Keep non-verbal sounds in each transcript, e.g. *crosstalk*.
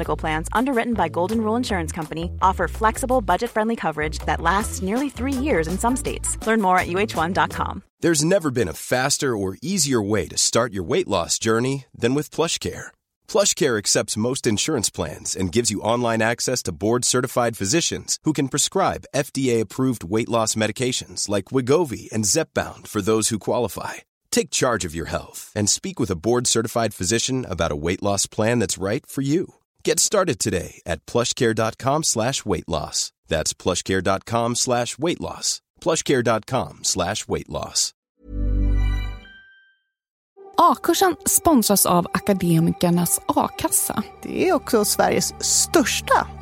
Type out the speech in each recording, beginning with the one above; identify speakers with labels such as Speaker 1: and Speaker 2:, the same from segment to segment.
Speaker 1: Medical Plans, underwritten by Golden Rule Insurance Company, offer flexible, budget friendly coverage that lasts nearly three years in some states. Learn more at uh1.com.
Speaker 2: There's never been a faster or easier way to start your weight loss journey than with PlushCare. PlushCare accepts most insurance plans and gives you online access to board-certified physicians who can prescribe FDA-approved weight loss medications like Wigovi and Zepbound for those who qualify. Take charge of your health and speak with a board-certified physician about a weight loss plan that's right for you. Get started today at plushcare.com slash weight loss. That's plushcare.com slash weight loss. plushcare.com slash weight loss.
Speaker 3: A-kursen sponsras av Akademikernas a-kassa.
Speaker 4: Det är också Sveriges största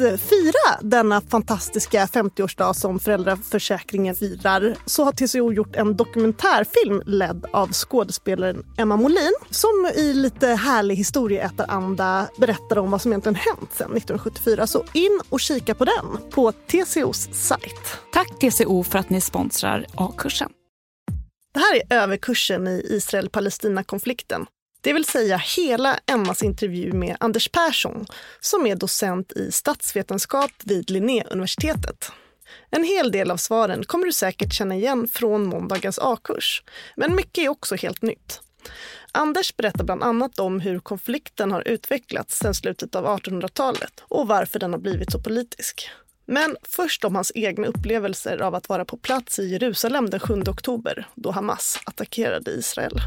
Speaker 4: eh, fira denna fantastiska 50-årsdag som föräldraförsäkringen firar så har TCO gjort en dokumentärfilm ledd av skådespelaren Emma Molin som i lite härlig historieätaranda berättar om vad som egentligen hänt sedan 1974. Så in och kika på den på TCOs sajt.
Speaker 3: Tack TCO för att ni sponsrar A-kursen.
Speaker 4: Det här är överkursen i Israel-Palestina-konflikten. Det vill säga hela Emmas intervju med Anders Persson som är docent i statsvetenskap vid Linnéuniversitetet. En hel del av svaren kommer du säkert känna igen från måndagens A-kurs. Men mycket är också helt nytt. Anders berättar bland annat om hur konflikten har utvecklats sedan slutet av 1800-talet och varför den har blivit så politisk. Men först om hans egna upplevelser av att vara på plats i Jerusalem den 7 oktober då Hamas attackerade Israel.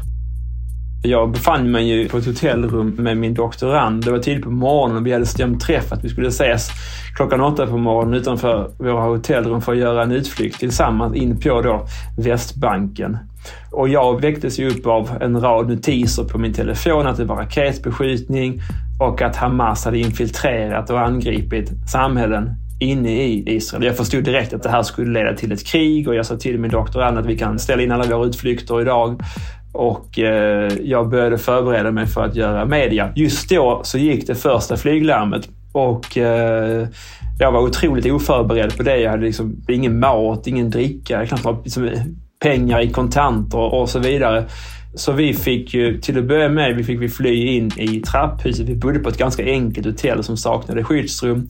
Speaker 5: Jag befann mig ju på ett hotellrum med min doktorand. Det var tidigt på morgonen och vi hade stämt träff att vi skulle ses klockan åtta på morgonen utanför våra hotellrum för att göra en utflykt tillsammans in på då Västbanken. Och jag väcktes ju upp av en rad notiser på min telefon att det var raketbeskjutning och att Hamas hade infiltrerat och angripit samhällen inne i Israel. Jag förstod direkt att det här skulle leda till ett krig och jag sa till min doktorand att vi kan ställa in alla våra utflykter idag. Och eh, jag började förbereda mig för att göra media. Just då så gick det första flyglarmet och eh, jag var otroligt oförberedd på det. Jag hade liksom ingen mat, ingen dricka, knappt liksom, pengar i kontanter och så vidare. Så vi fick ju, till att börja med, vi fick vi fly in i trapphuset. Vi bodde på ett ganska enkelt hotell som saknade skyddsrum.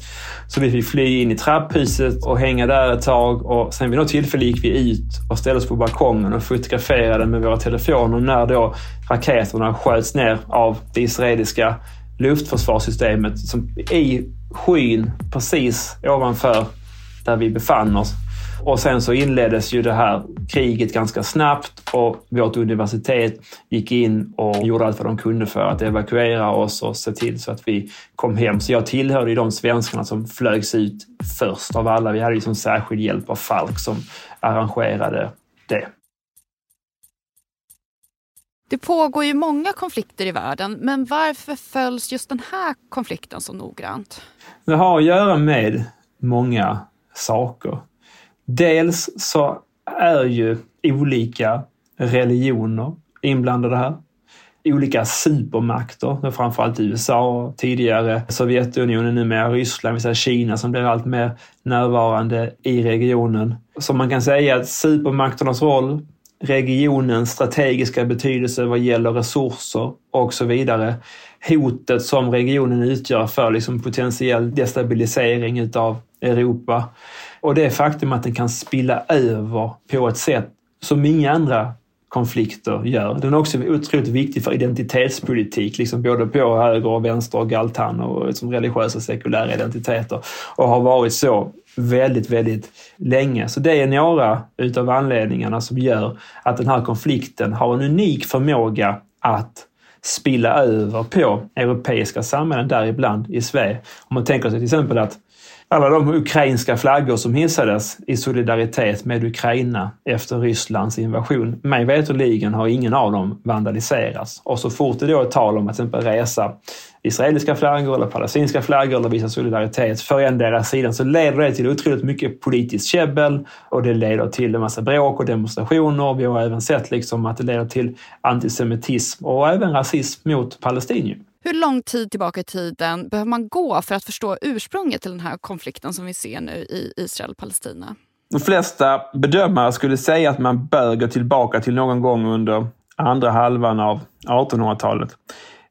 Speaker 5: Så vi fick fly in i trapphuset och hänga där ett tag och sen vid något tillfälle gick vi ut och ställde oss på balkongen och fotograferade med våra telefoner när då raketerna sköts ner av det israeliska luftförsvarssystemet som i skyn precis ovanför där vi befann oss. Och sen så inleddes ju det här kriget ganska snabbt och vårt universitet gick in och gjorde allt vad de kunde för att evakuera oss och se till så att vi kom hem. Så jag tillhörde ju de svenskarna som flögs ut först av alla. Vi hade ju som särskild hjälp av Falk som arrangerade det.
Speaker 3: Det pågår ju många konflikter i världen, men varför följs just den här konflikten så noggrant?
Speaker 5: Det har att göra med många saker. Dels så är ju olika religioner inblandade här. Olika supermakter, framförallt USA, tidigare Sovjetunionen, numera Ryssland, vi säger Kina som blir allt mer närvarande i regionen. Så man kan säga att supermakternas roll, regionens strategiska betydelse vad gäller resurser och så vidare. Hotet som regionen utgör för liksom potentiell destabilisering utav Europa och det faktum att den kan spilla över på ett sätt som inga andra konflikter gör. Den är också otroligt viktig för identitetspolitik, liksom både på höger och vänster och galtan och liksom religiösa och sekulära identiteter och har varit så väldigt, väldigt länge. Så det är några utav anledningarna som gör att den här konflikten har en unik förmåga att spilla över på europeiska samhällen, däribland i Sverige. Om man tänker sig till exempel att alla de ukrainska flaggor som hissades i solidaritet med Ukraina efter Rysslands invasion. Mig veterligen har ingen av dem vandaliserats. Och så fort det då är tal om att till exempel resa israeliska flaggor eller palestinska flaggor eller visa solidaritet för endera sidan så leder det till otroligt mycket politiskt käbbel och det leder till en massa bråk och demonstrationer. Vi har även sett liksom att det leder till antisemitism och även rasism mot palestinier.
Speaker 3: Hur lång tid tillbaka i tiden behöver man gå för att förstå ursprunget till den här konflikten som vi ser nu i Israel-Palestina?
Speaker 5: De flesta bedömare skulle säga att man bör gå tillbaka till någon gång under andra halvan av 1800-talet.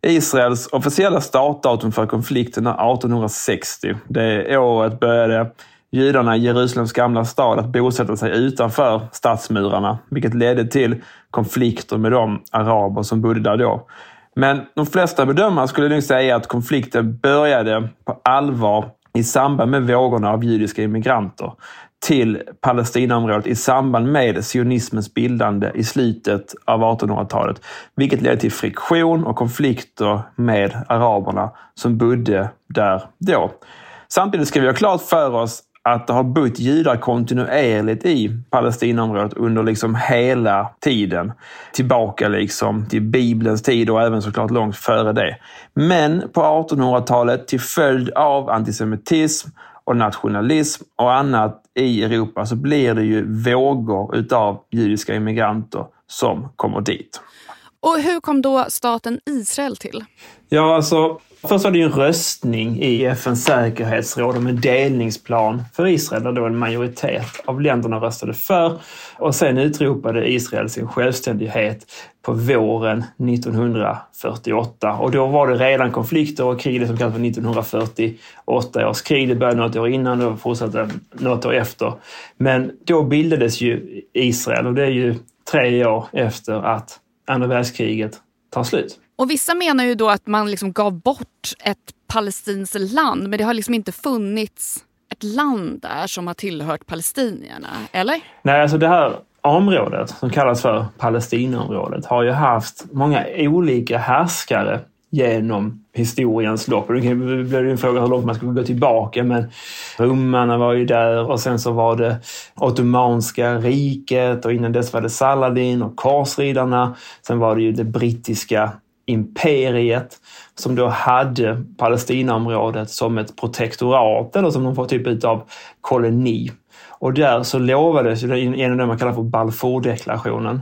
Speaker 5: Israels officiella startdatum för konflikten är 1860. Det året började judarna i Jerusalems gamla stad att bosätta sig utanför stadsmurarna, vilket ledde till konflikter med de araber som bodde där då. Men de flesta bedömare skulle nog säga att konflikten började på allvar i samband med vågorna av judiska immigranter till Palestinaområdet i samband med sionismens bildande i slutet av 1800-talet. Vilket ledde till friktion och konflikter med araberna som bodde där då. Samtidigt ska vi ha klart för oss att det har bott judar kontinuerligt i Palestinaområdet under liksom hela tiden. Tillbaka liksom till Bibelns tid och även såklart långt före det. Men på 1800-talet till följd av antisemitism och nationalism och annat i Europa så blir det ju vågor utav judiska immigranter som kommer dit.
Speaker 3: Och hur kom då staten Israel till?
Speaker 5: Ja, alltså Först var det ju en röstning i FNs säkerhetsråd om en delningsplan för Israel där då en majoritet av länderna röstade för. Och sen utropade Israel sin självständighet på våren 1948. Och då var det redan konflikter och krig, det som kallas för 1948 års krig. Det började något år innan och fortsatte något år efter. Men då bildades ju Israel och det är ju tre år efter att andra världskriget tar slut.
Speaker 3: Och vissa menar ju då att man liksom gav bort ett palestinskt land men det har liksom inte funnits ett land där som har tillhört palestinierna, eller?
Speaker 5: Nej, alltså det här området, som kallas för Palestinaområdet, har ju haft många olika härskare genom historiens lopp. Det blir en fråga hur långt man ska gå tillbaka, men romarna var ju där och sen så var det Ottomanska riket och innan dess var det Saladin och korsriddarna. Sen var det ju det brittiska imperiet som då hade Palestinaområdet som ett protektorat eller som någon typ av koloni. Och där så lovades, genom det man kallar för Balfourdeklarationen,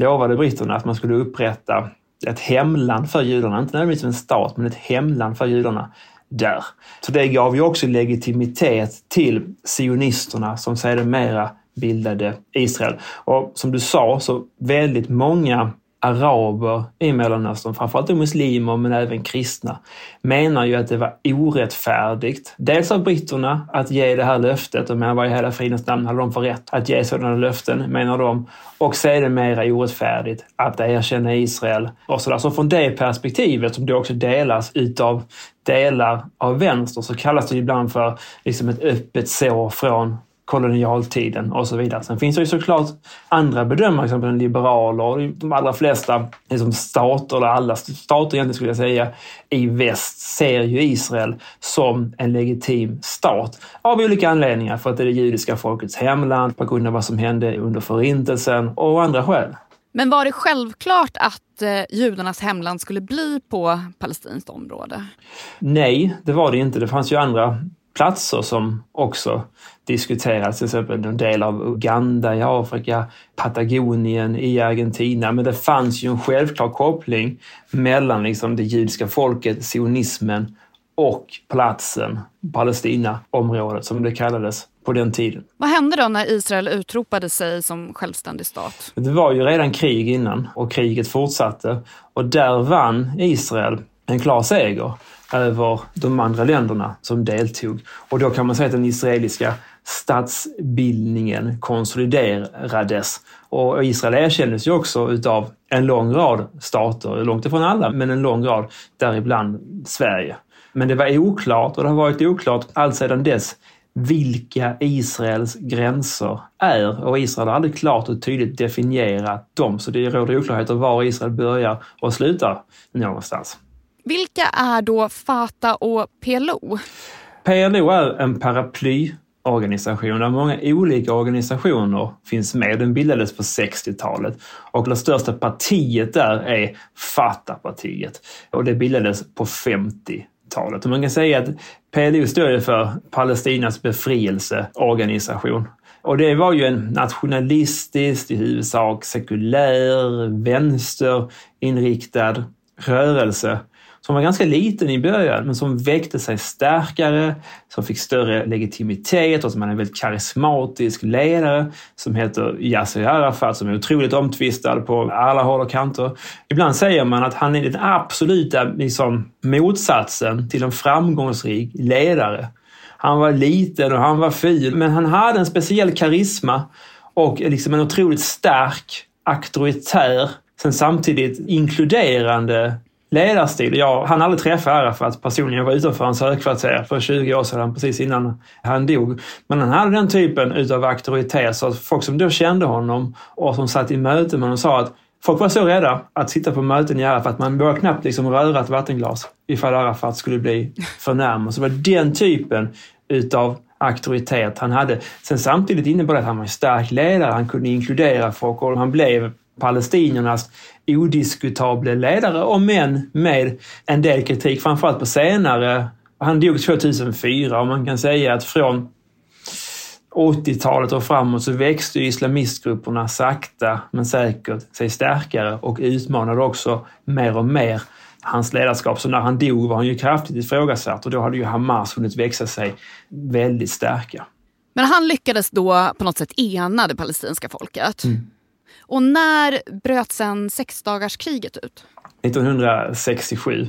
Speaker 5: lovade britterna att man skulle upprätta ett hemland för judarna, inte nödvändigtvis en stat, men ett hemland för judarna där. Så det gav ju också legitimitet till sionisterna som sedermera bildade Israel. Och som du sa, så väldigt många araber i Mellanöstern, framförallt muslimer men även kristna, menar ju att det var orättfärdigt. Dels av britterna att ge det här löftet, och vad i hela fridens namn hade de för rätt att ge sådana löften, menar de. Och sedermera orättfärdigt att erkänna Israel. Och så, så från det perspektivet, som då också delas utav delar av vänster, så kallas det ibland för liksom ett öppet sår från kolonialtiden och så vidare. Sen finns det ju såklart andra bedömare, till exempel liberaler och de allra flesta liksom stater, eller alla stater egentligen skulle jag säga, i väst ser ju Israel som en legitim stat av olika anledningar. För att det är det judiska folkets hemland, på grund av vad som hände under förintelsen och andra skäl.
Speaker 3: Men var det självklart att eh, judarnas hemland skulle bli på palestinskt område?
Speaker 5: Nej, det var det inte. Det fanns ju andra platser som också diskuterats, till exempel en del av Uganda i Afrika, Patagonien i Argentina. Men det fanns ju en självklar koppling mellan liksom det judiska folket, sionismen och platsen, Palestinaområdet som det kallades på den tiden.
Speaker 3: Vad hände då när Israel utropade sig som självständig stat?
Speaker 5: Det var ju redan krig innan och kriget fortsatte och där vann Israel en klar seger över de andra länderna som deltog. Och då kan man säga att den israeliska statsbildningen konsoliderades. Och Israel erkändes ju också utav en lång rad stater, långt ifrån alla, men en lång rad, däribland Sverige. Men det var oklart och det har varit oklart allt sedan dess vilka Israels gränser är och Israel har aldrig klart och tydligt definierat dem. Så det råder oklarheter var Israel börjar och slutar någonstans.
Speaker 3: Vilka är då Fatah och PLO?
Speaker 5: PLO är en paraplyorganisation där många olika organisationer finns med. Den bildades på 60-talet och det största partiet där är Fatah-partiet och det bildades på 50-talet. Man kan säga att PLO står för Palestinas befrielseorganisation. Och det var ju en nationalistisk, i huvudsak sekulär, vänsterinriktad rörelse som var ganska liten i början, men som väckte sig starkare, som fick större legitimitet och som hade en väldigt karismatisk ledare som heter Yasser Arafat som är otroligt omtvistad på alla håll och kanter. Ibland säger man att han är den absoluta liksom, motsatsen till en framgångsrik ledare. Han var liten och han var ful, men han hade en speciell karisma och liksom en otroligt stark, auktoritär, sen samtidigt inkluderande ledarstil. Jag hann aldrig träffa Arafat personligen. Jag var utanför hans högkvarter för 20 år sedan, precis innan han dog. Men han hade den typen utav auktoritet så att folk som då kände honom och som satt i möte med honom sa att Folk var så rädda att sitta på möten i Arafat. Man vågade knappt liksom röra ett vattenglas ifall Arafat skulle bli för närmare. Så det var den typen utav auktoritet han hade. Sen samtidigt innebar det att han var en stark ledare. Han kunde inkludera folk och han blev palestiniernas odiskutable ledare, om än med en del kritik, framförallt på senare. Han dog 2004 och man kan säga att från 80-talet och framåt så växte islamistgrupperna sakta men säkert sig starkare och utmanade också mer och mer hans ledarskap. Så när han dog var han ju kraftigt ifrågasatt och då hade ju Hamas hunnit växa sig väldigt starka.
Speaker 3: Men han lyckades då på något sätt ena det palestinska folket. Mm. Och när bröt sen sexdagarskriget ut?
Speaker 5: 1967.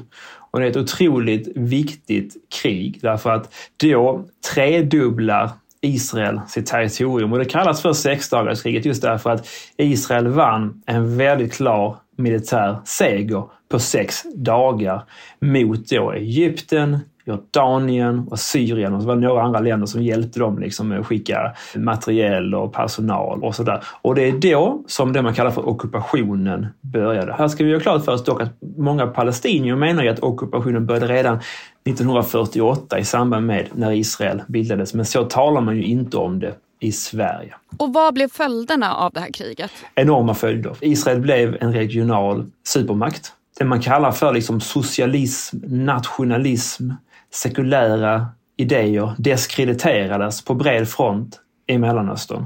Speaker 5: Och det är ett otroligt viktigt krig därför att då tredubblar Israel sitt territorium. Och det kallas för sexdagarskriget just därför att Israel vann en väldigt klar militär seger på sex dagar mot då Egypten, Jordanien och Syrien och så var det några andra länder som hjälpte dem liksom med att skicka materiel och personal och sådär. Och det är då som det man kallar för ockupationen började. Här ska vi göra klart för oss dock att många palestinier menar ju att ockupationen började redan 1948 i samband med när Israel bildades. Men så talar man ju inte om det i Sverige.
Speaker 3: Och vad blev följderna av det här kriget?
Speaker 5: Enorma följder. Israel blev en regional supermakt. Det man kallar för liksom socialism, nationalism, sekulära idéer deskrediterades på bred front i Mellanöstern.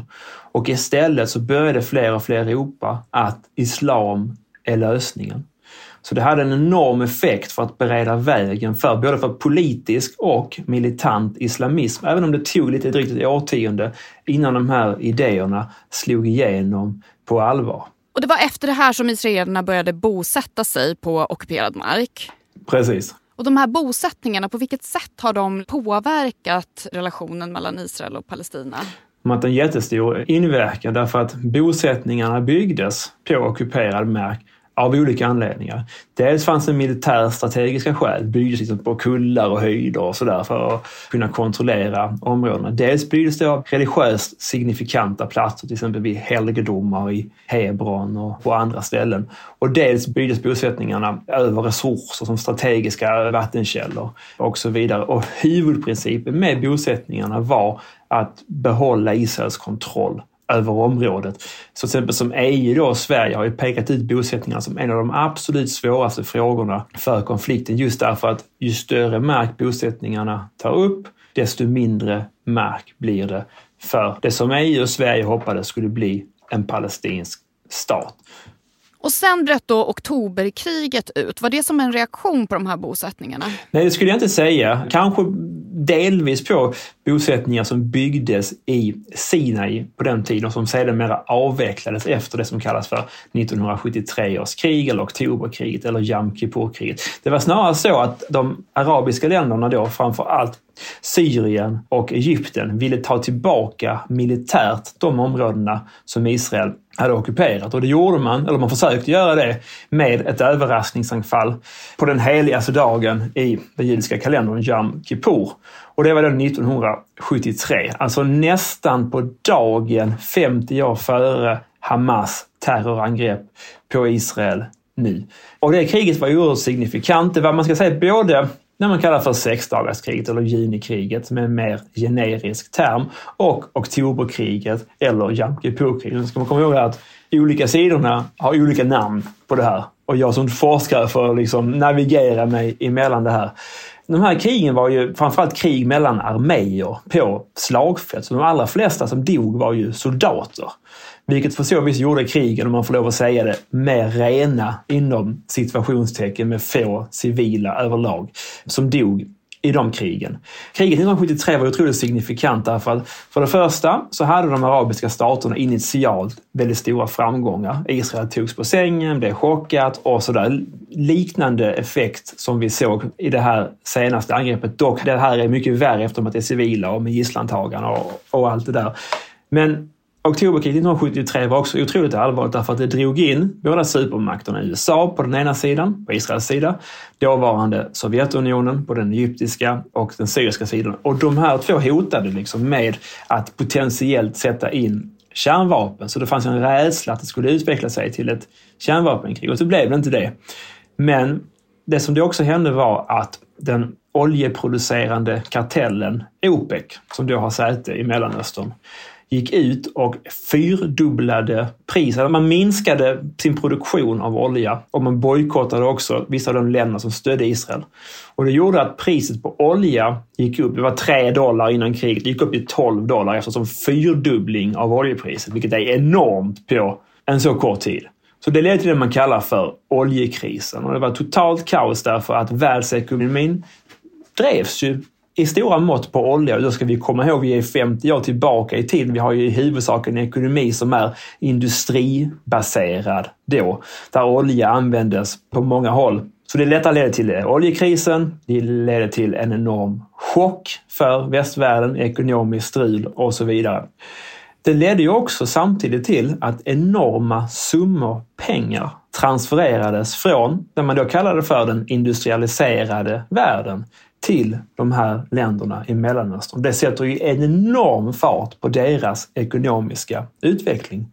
Speaker 5: Och istället så började fler och fler ropa att islam är lösningen. Så det hade en enorm effekt för att bereda vägen för både för politisk och militant islamism. Även om det tog lite drygt ett årtionde innan de här idéerna slog igenom på allvar.
Speaker 3: Och det var efter det här som israelerna började bosätta sig på ockuperad mark.
Speaker 5: Precis.
Speaker 3: Och de här bosättningarna, på vilket sätt har de påverkat relationen mellan Israel och Palestina?
Speaker 5: De har haft en jättestor inverkan därför att bosättningarna byggdes på ockuperad mark av olika anledningar. Dels fanns det militärstrategiska skäl, byggdes liksom på kullar och höjder och sådär för att kunna kontrollera områdena. Dels byggdes det av religiöst signifikanta platser, till exempel vid helgedomar i Hebron och på andra ställen. Och dels byggdes bosättningarna över resurser som strategiska vattenkällor och så vidare. Och huvudprincipen med bosättningarna var att behålla Israels kontroll över området. Så till exempel som EU då, Sverige har ju pekat ut bosättningarna som en av de absolut svåraste frågorna för konflikten just därför att ju större mark bosättningarna tar upp, desto mindre mark blir det för det som EU och Sverige hoppades skulle bli en palestinsk stat.
Speaker 3: Och sen bröt då oktoberkriget ut. Var det som en reaktion på de här bosättningarna?
Speaker 5: Nej, det skulle jag inte säga. Kanske delvis på bosättningar som byggdes i Sinai på den tiden och som sedermera avvecklades efter det som kallas för 1973 års krig eller oktoberkriget eller Yom Kippur-kriget. Det var snarare så att de arabiska länderna då, framför allt Syrien och Egypten, ville ta tillbaka militärt de områdena som Israel hade ockuperat. Och det gjorde man, eller man försökte göra det, med ett överraskningsanfall på den heligaste dagen i den judiska kalendern, Yom Kippur. Och det var då 1973, alltså nästan på dagen 50 år före Hamas terrorangrepp på Israel nu. Och det kriget var oerhört signifikant. Det var, man ska säga, både när man kallar för sexdagarskriget eller junikriget som är en mer generisk term och oktoberkriget eller Yom Kippur-kriget. ska man komma ihåg att olika sidorna har olika namn på det här och jag som forskare får liksom navigera mig emellan det här. De här krigen var ju framförallt krig mellan arméer på slagfält. Så de allra flesta som dog var ju soldater. Vilket för så vis gjorde krigen, om man får lov att säga det, mer rena inom situationstecken med få civila överlag som dog i de krigen. Kriget 1973 var otroligt signifikant därför att för det första så hade de arabiska staterna initialt väldigt stora framgångar. Israel togs på sängen, blev chockat och sådär. Liknande effekt som vi såg i det här senaste angreppet. Dock, det här är mycket värre eftersom att det är civila och med gisslantagarna och, och allt det där. Men Oktoberkriget 1973 var också otroligt allvarligt därför att det drog in båda supermakterna. USA på den ena sidan, på Israels sida, dåvarande Sovjetunionen på den egyptiska och den syriska sidan. Och de här två hotade liksom med att potentiellt sätta in kärnvapen. Så det fanns en rädsla att det skulle utveckla sig till ett kärnvapenkrig och så blev det inte det. Men det som det också hände var att den oljeproducerande kartellen OPEC, som då har säte i Mellanöstern, gick ut och fyrdubblade priset. Man minskade sin produktion av olja och man bojkottade också vissa av de länder som stödde Israel. Och det gjorde att priset på olja gick upp. Det var 3 dollar innan kriget. Det gick upp till 12 dollar eftersom fyrdubbling av oljepriset, vilket är enormt på en så kort tid. Så det ledde till det man kallar för oljekrisen. Och det var totalt kaos därför att världsekonomin drevs ju i stora mått på olja. Och då ska vi komma ihåg, vi är 50 år tillbaka i tiden. Vi har ju i huvudsak en ekonomi som är industribaserad då, där olja användes på många håll. Så det detta ledde till oljekrisen, det ledde till en enorm chock för västvärlden, ekonomiskt strul och så vidare. Det ledde ju också samtidigt till att enorma summor pengar transfererades från det man då kallade för den industrialiserade världen till de här länderna i Mellanöstern. Det sätter ju en enorm fart på deras ekonomiska utveckling.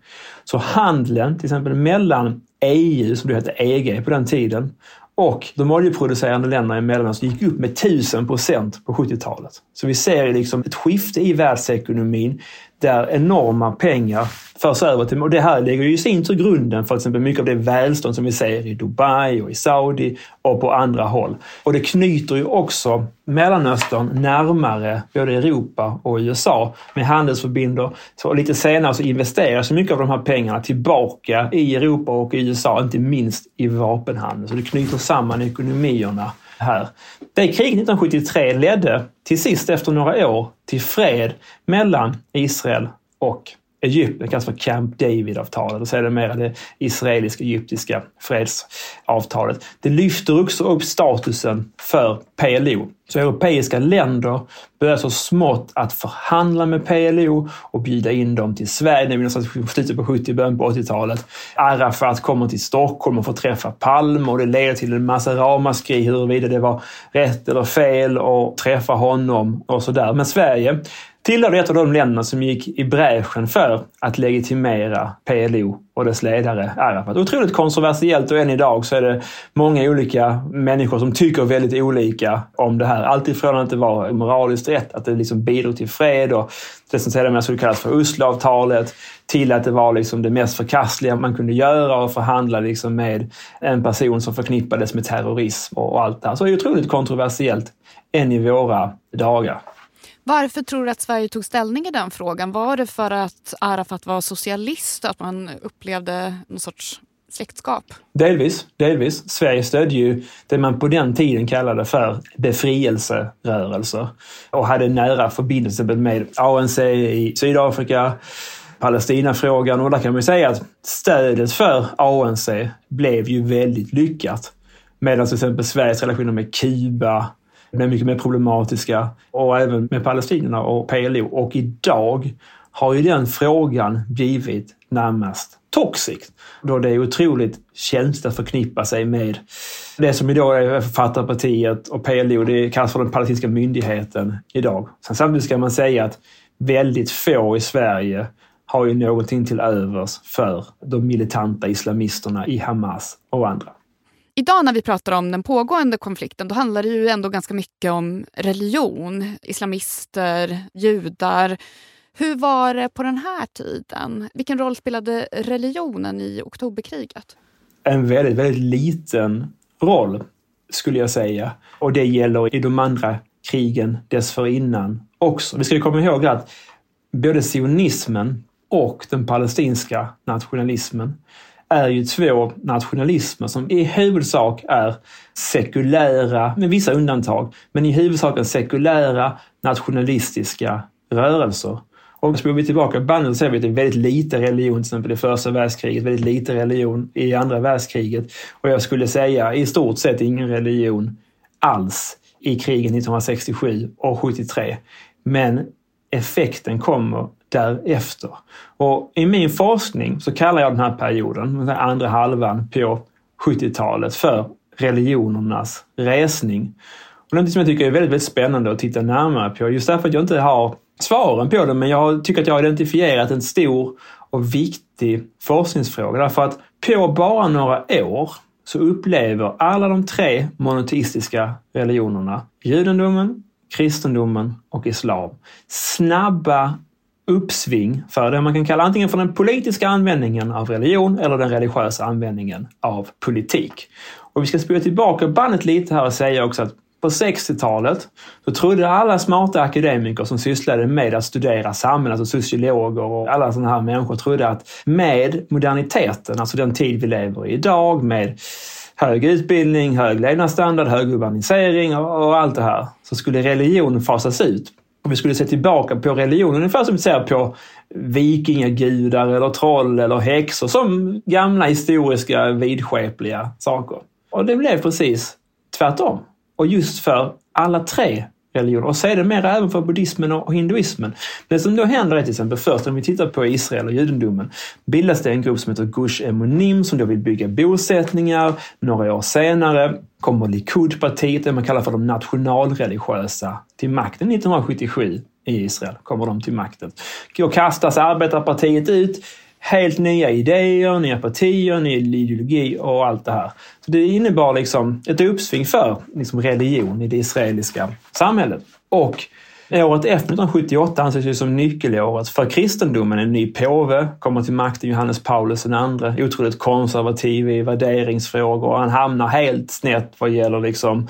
Speaker 5: Så handeln, till exempel mellan EU, som det hette EG på den tiden, och de oljeproducerande länderna i Mellanöstern gick upp med 1000 procent på 70-talet. Så vi ser liksom ett skifte i världsekonomin där enorma pengar förs över till... Och det här lägger ju i sin tur grunden för till exempel mycket av det välstånd som vi ser i Dubai och i Saudi och på andra håll. Och det knyter ju också Mellanöstern närmare både Europa och USA med handelsförbindelser. Så lite senare så investeras mycket av de här pengarna tillbaka i Europa och i USA, inte minst i vapenhandel. Så det knyter samman ekonomierna här. Det kriget 1973 ledde till sist efter några år till fred mellan Israel och Egypten kallas för Camp David-avtalet och sedermera det israelisk-egyptiska fredsavtalet. Det lyfter också upp statusen för PLO. Så europeiska länder börjar så smått att förhandla med PLO och bjuda in dem till Sverige. Det är någonstans slutet på 70 början på 80-talet. Arafat kommer till Stockholm och får träffa Palme och det leder till en massa ramaskri huruvida det var rätt eller fel att träffa honom och sådär. Men Sverige tillhörde ett av de länderna som gick i bräschen för att legitimera PLO och dess ledare Arafat. Otroligt kontroversiellt och än idag så är det många olika människor som tycker väldigt olika om det här. Alltifrån att det var moraliskt rätt, att det liksom bidrog till fred och det som sedan skulle kallas för Osloavtalet till att det var liksom det mest förkastliga man kunde göra och förhandla liksom med en person som förknippades med terrorism och allt det här. Så det är otroligt kontroversiellt än i våra dagar.
Speaker 3: Varför tror du att Sverige tog ställning i den frågan? Var det för att Arafat var socialist och att man upplevde någon sorts släktskap?
Speaker 5: Delvis. delvis. Sverige stödde ju det man på den tiden kallade för befrielserörelser och hade nära förbindelser med ANC i Sydafrika, Palestinafrågan och där kan man säga att stödet för ANC blev ju väldigt lyckat. Medan till exempel Sveriges relationer med Kuba blev mycket mer problematiska och även med palestinierna och PLO. Och idag har ju den frågan blivit närmast toxic. Då det är otroligt känsligt att förknippa sig med det som idag är Författarpartiet och PLO. Det kallas för den palestinska myndigheten idag. Sen samtidigt ska man säga att väldigt få i Sverige har ju någonting till övers för de militanta islamisterna i Hamas och andra.
Speaker 3: Idag när vi pratar om den pågående konflikten då handlar det ju ändå ganska mycket om religion, islamister, judar. Hur var det på den här tiden? Vilken roll spelade religionen i oktoberkriget?
Speaker 5: En väldigt, väldigt liten roll skulle jag säga. Och det gäller i de andra krigen dessförinnan också. Vi ska komma ihåg att både sionismen och den palestinska nationalismen är ju två nationalismer som i huvudsak är sekulära, med vissa undantag, men i huvudsak är sekulära nationalistiska rörelser. Och spolar vi tillbaka bandet så ser vi att det är väldigt lite religion till exempel i första världskriget, väldigt lite religion i andra världskriget. Och jag skulle säga i stort sett ingen religion alls i krigen 1967 och 73. Men effekten kommer därefter. Och I min forskning så kallar jag den här perioden, den andra halvan på 70-talet, för religionernas resning. Och något som jag tycker är väldigt, väldigt spännande att titta närmare på, just därför att jag inte har svaren på det, men jag tycker att jag har identifierat en stor och viktig forskningsfråga. Därför att på bara några år så upplever alla de tre monoteistiska religionerna, judendomen, kristendomen och islam, snabba uppsving för det man kan kalla antingen för den politiska användningen av religion eller den religiösa användningen av politik. Och vi ska spola tillbaka bandet lite här och säga också att på 60-talet så trodde alla smarta akademiker som sysslade med att studera samhället, alltså sociologer och alla sådana här människor trodde att med moderniteten, alltså den tid vi lever i idag med hög utbildning, hög levnadsstandard, hög urbanisering och, allt det här, så skulle religion fasas ut om vi skulle se tillbaka på religionen, ungefär som vi ser på vikingagudar eller troll eller häxor som gamla historiska vidskepliga saker. Och det blev precis tvärtom. Och just för alla tre religioner. Och sedermera även för buddhismen och hinduismen. Det som då händer är till exempel först om vi tittar på Israel och judendomen bildas det en grupp som heter Gush Emunim som då vill bygga bosättningar. Några år senare kommer Likud-partiet, det man kallar för de nationalreligiösa, till makten 1977 i Israel. Kommer de till makten. Då kastas arbetarpartiet ut helt nya idéer, nya partier, ny ideologi och allt det här. Så det innebar liksom ett uppsving för liksom religion i det israeliska samhället. Och Eh, året efter 1978 anses ju som nyckelåret för kristendomen. En ny påve kommer till makten, Johannes Paulus II, otroligt konservativ i värderingsfrågor. Han hamnar helt snett vad gäller liksom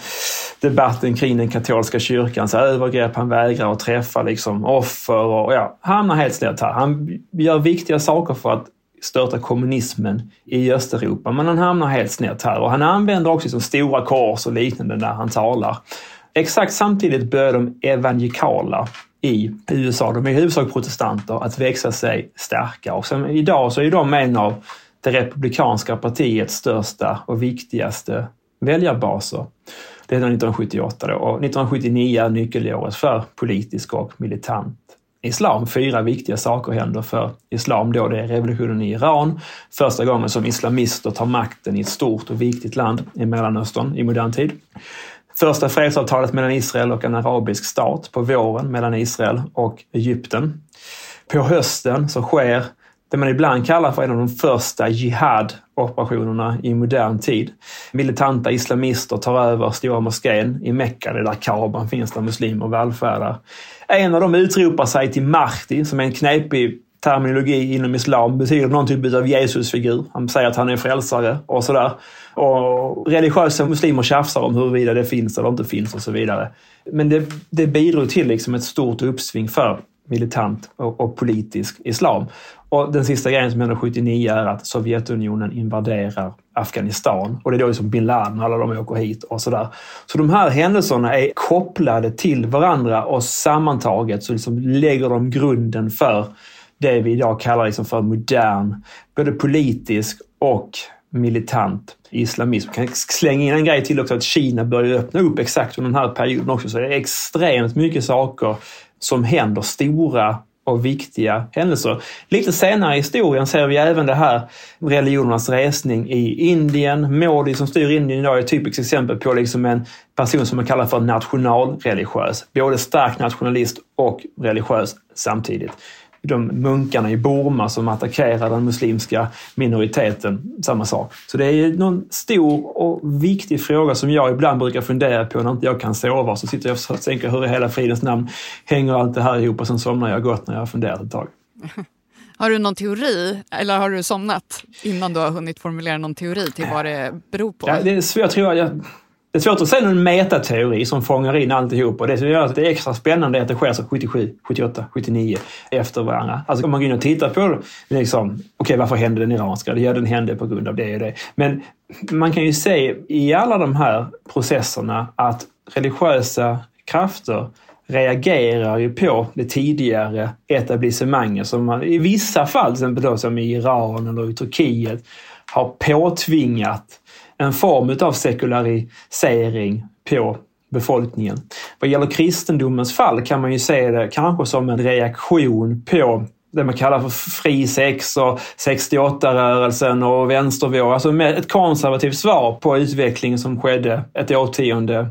Speaker 5: debatten kring den katolska kyrkans övergrepp. Han vägrar att träffa liksom offer och ja, hamnar helt snett här. Han gör viktiga saker för att störta kommunismen i Östeuropa, men han hamnar helt snett här. Och han använder också liksom stora kors och liknande när han talar. Exakt samtidigt börjar de evangelikala i USA, de är i huvudsak protestanter, att växa sig starka. Och sen, idag så är de en av det republikanska partiets största och viktigaste väljarbaser. Det är 1978 då. och 1979 är nyckelåret för politisk och militant islam. Fyra viktiga saker händer för islam då. Det är revolutionen i Iran, första gången som islamister tar makten i ett stort och viktigt land i Mellanöstern i modern tid. Första fredsavtalet mellan Israel och en arabisk stat på våren mellan Israel och Egypten. På hösten så sker det man ibland kallar för en av de första jihad-operationerna i modern tid. Militanta islamister tar över Stora moskén i Mekka, det där Kaban finns där muslimer vallfärdar. En av dem utropar sig till Mahdi, som är en knepig terminologi inom islam, betyder någon typ av Jesusfigur. Han säger att han är frälsare och sådär. Och religiösa muslimer tjafsar om huruvida det finns eller inte finns och så vidare. Men det, det bidrog till liksom ett stort uppsving för militant och, och, politisk islam. Och den sista grejen som händer 79 är att Sovjetunionen invaderar Afghanistan. Och det är då liksom bin Laden, alla de åker hit och sådär. Så de här händelserna är kopplade till varandra och sammantaget så liksom lägger de grunden för det vi idag kallar liksom för modern, både politisk och militant islamism. Jag kan slänga in en grej till också, att Kina börjar öppna upp exakt under den här perioden också. Så det är extremt mycket saker som händer, stora och viktiga händelser. Lite senare i historien ser vi även det här religionernas resning i Indien. Modi som styr Indien idag är ett typiskt exempel på liksom en person som man kallar för nationalreligiös. Både stark nationalist och religiös samtidigt de munkarna i Burma som attackerar den muslimska minoriteten, samma sak. Så det är någon stor och viktig fråga som jag ibland brukar fundera på när inte jag kan sova. Så sitter jag och tänker hur i hela fridens namn hänger allt det här ihop och sen somnar jag gott när jag har funderat ett tag. *laughs*
Speaker 3: Har du någon teori eller har du somnat innan du har hunnit formulera någon teori till vad det beror på?
Speaker 5: Ja, det är svårt, tror jag det är svårt att säga någon metateori som fångar in alltihop och det som gör att det är extra spännande är att det sker så 77, 78, 79 efter varandra. Alltså om man går in och tittar på liksom, okej okay, varför hände den iranska? Ja, den hände på grund av det och det. Men man kan ju se i alla de här processerna att religiösa krafter reagerar ju på det tidigare etablissemanget som man i vissa fall, till exempel då, som i Iran eller i Turkiet, har påtvingat en form av sekularisering på befolkningen. Vad gäller kristendomens fall kan man ju se det kanske som en reaktion på det man kallar för fri sex och 68-rörelsen och vänstervåg. Alltså med ett konservativt svar på utvecklingen som skedde ett årtionde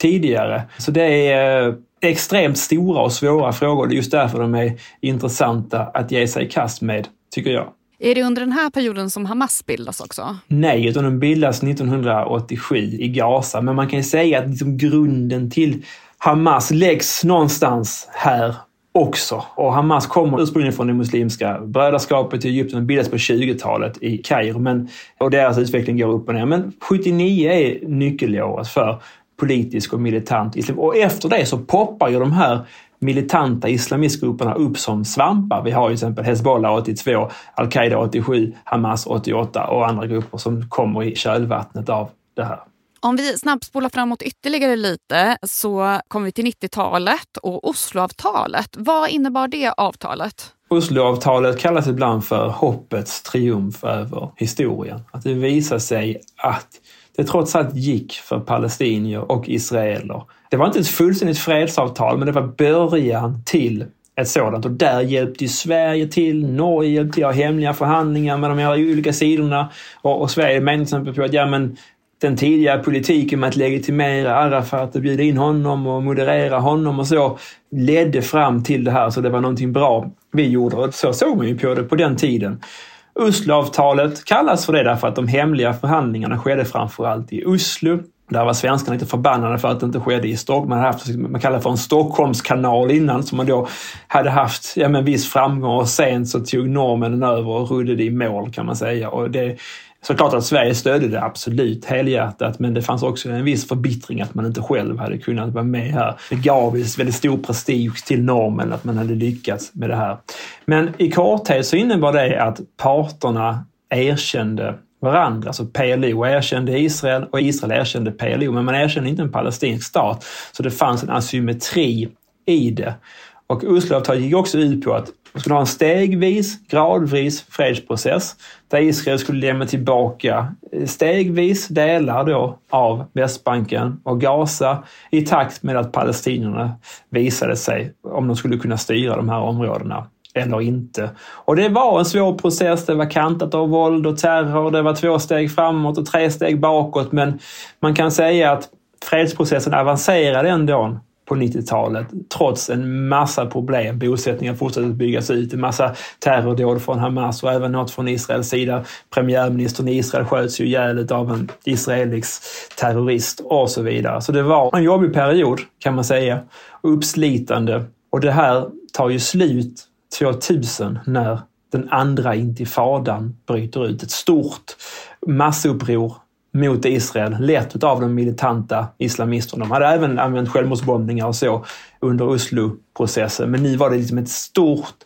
Speaker 5: tidigare. Så det är eh, extremt stora och svåra frågor. Det är just därför de är intressanta att ge sig i kast med, tycker jag.
Speaker 3: Är det under den här perioden som Hamas bildas också?
Speaker 5: Nej, utan den bildas 1987 i Gaza. Men man kan ju säga att liksom grunden till Hamas läggs någonstans här också. Och Hamas kommer ursprungligen från det muslimska brödraskapet i Egypten, och bildas på 20-talet i Kairo. Men, och deras utveckling går upp och ner. Men 79 är nyckelåret för politisk och militant islam. Och efter det så poppar ju de här militanta islamistgrupperna upp som svampar. Vi har ju till exempel Hezbollah 82, Al-Qaida 87, Hamas 88 och andra grupper som kommer i kölvattnet av det här.
Speaker 3: Om vi snabbspolar framåt ytterligare lite så kommer vi till 90-talet och Osloavtalet. Vad innebar det avtalet?
Speaker 5: Osloavtalet kallas ibland för hoppets triumf över historien. Att det visar sig att det trots allt gick för palestinier och israeler det var inte ett fullständigt fredsavtal, men det var början till ett sådant. Och där hjälpte ju Sverige till, Norge hjälpte till, ha hemliga förhandlingar med de här olika sidorna. Och, och Sverige menade till exempel på att ja, men den tidigare politiken med att legitimera Arafat och bjuda in honom och moderera honom och så ledde fram till det här, så det var någonting bra vi gjorde. Och så såg man ju på det på den tiden. Osloavtalet kallas för det därför att de hemliga förhandlingarna skedde framförallt i Oslo. Där var svenskarna lite förbannade för att det inte skedde i Stockholm. Man, hade haft, man kallade det för en Stockholmskanal innan som man då hade haft ja, men viss framgång och sen så tog norrmännen över och rullade i mål kan man säga. Och det, Såklart att Sverige stödde det absolut helhjärtat men det fanns också en viss förbittring att man inte själv hade kunnat vara med här. Det gav väldigt stor prestige till normen att man hade lyckats med det här. Men i korthet så innebar det att parterna erkände varandra. Alltså, så PLO erkände Israel och Israel erkände PLO, men man erkände inte en palestinsk stat. Så det fanns en asymmetri i det. Och Osloavtalet gick också ut på att man skulle ha en stegvis, gradvis fredsprocess där Israel skulle lämna tillbaka eh, stegvis delar då av Västbanken och Gaza i takt med att palestinierna visade sig om de skulle kunna styra de här områdena eller inte. Och det var en svår process. Det var kantat av våld och terror. Det var två steg framåt och tre steg bakåt. Men man kan säga att fredsprocessen avancerade ändå på 90-talet trots en massa problem. Bosättningar fortsatte att byggas ut, en massa terrordåd från Hamas och även något från Israels sida. Premiärministern i Israel sköts ju ihjäl av en israelisk terrorist och så vidare. Så det var en jobbig period kan man säga, uppslitande. Och det här tar ju slut 2000 när den andra intifadan bryter ut. Ett stort massuppror mot Israel lett av de militanta islamisterna. De hade även använt självmordsbombningar och så under Oslo-processen. Men nu var det liksom ett stort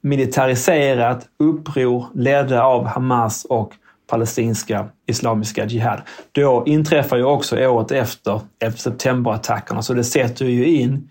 Speaker 5: militariserat uppror ledda av Hamas och palestinska islamiska jihad. Då inträffar ju också året efter 11 september-attackerna, så det sätter ju in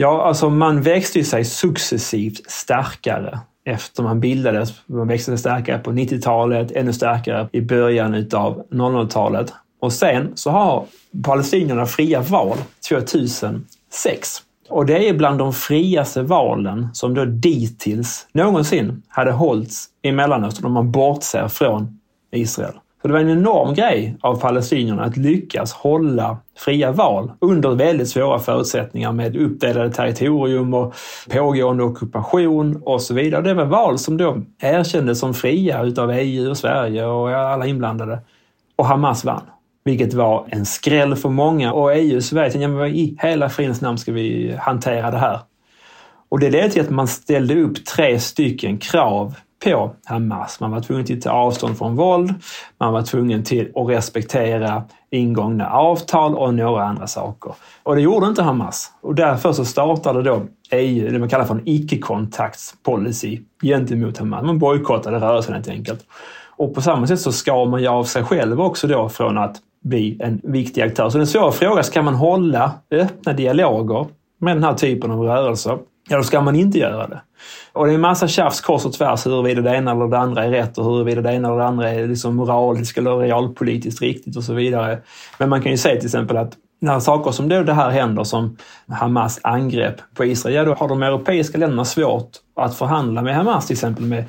Speaker 5: Ja, alltså man växte ju sig successivt starkare efter man bildades. Man växte sig starkare på 90-talet, ännu starkare i början av 00-talet. Och sen så har palestinierna fria val 2006. Och det är bland de friaste valen som då dittills någonsin hade hållits i Mellanöstern om man bortser från Israel. Så det var en enorm grej av palestinierna att lyckas hålla fria val under väldigt svåra förutsättningar med uppdelade territorium och pågående ockupation och så vidare. Det var val som då erkändes som fria utav EU och Sverige och alla inblandade. Och Hamas vann. Vilket var en skräll för många och EU och Sverige tänkte, ja, men i hela fridens namn ska vi hantera det här. Och det ledde till att man ställde upp tre stycken krav på Hamas. Man var tvungen till att ta avstånd från våld. Man var tvungen till att respektera ingångna avtal och några andra saker. Och det gjorde inte Hamas. Och därför så startade då EU det man kallar för en icke-kontaktspolicy gentemot Hamas. Man bojkottade rörelsen helt enkelt. Och på samma sätt så skar man ju av sig själv också då från att bli en viktig aktör. Så den svåra frågan, ska man hålla öppna dialoger med den här typen av rörelser, ja då ska man inte göra det. Och det är en massa tjafs kors och tvärs huruvida det ena eller det andra är rätt och huruvida det ena eller det andra är liksom moraliskt eller realpolitiskt riktigt och så vidare. Men man kan ju säga till exempel att när saker som då det här händer, som Hamas angrepp på Israel, ja då har de europeiska länderna svårt att förhandla med Hamas, till exempel med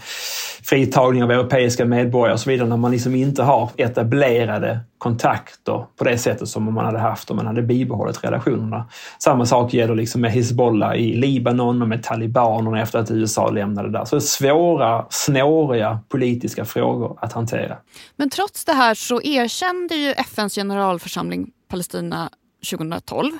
Speaker 5: fritagning av europeiska medborgare och så vidare, när man liksom inte har etablerade kontakter på det sättet som man hade haft om man hade bibehållit relationerna. Samma sak gäller liksom med Hizbollah i Libanon och med talibanerna efter att USA lämnade där. Så det är svåra, snåriga politiska frågor att hantera.
Speaker 3: Men trots det här så erkände ju FNs generalförsamling Palestina 2012.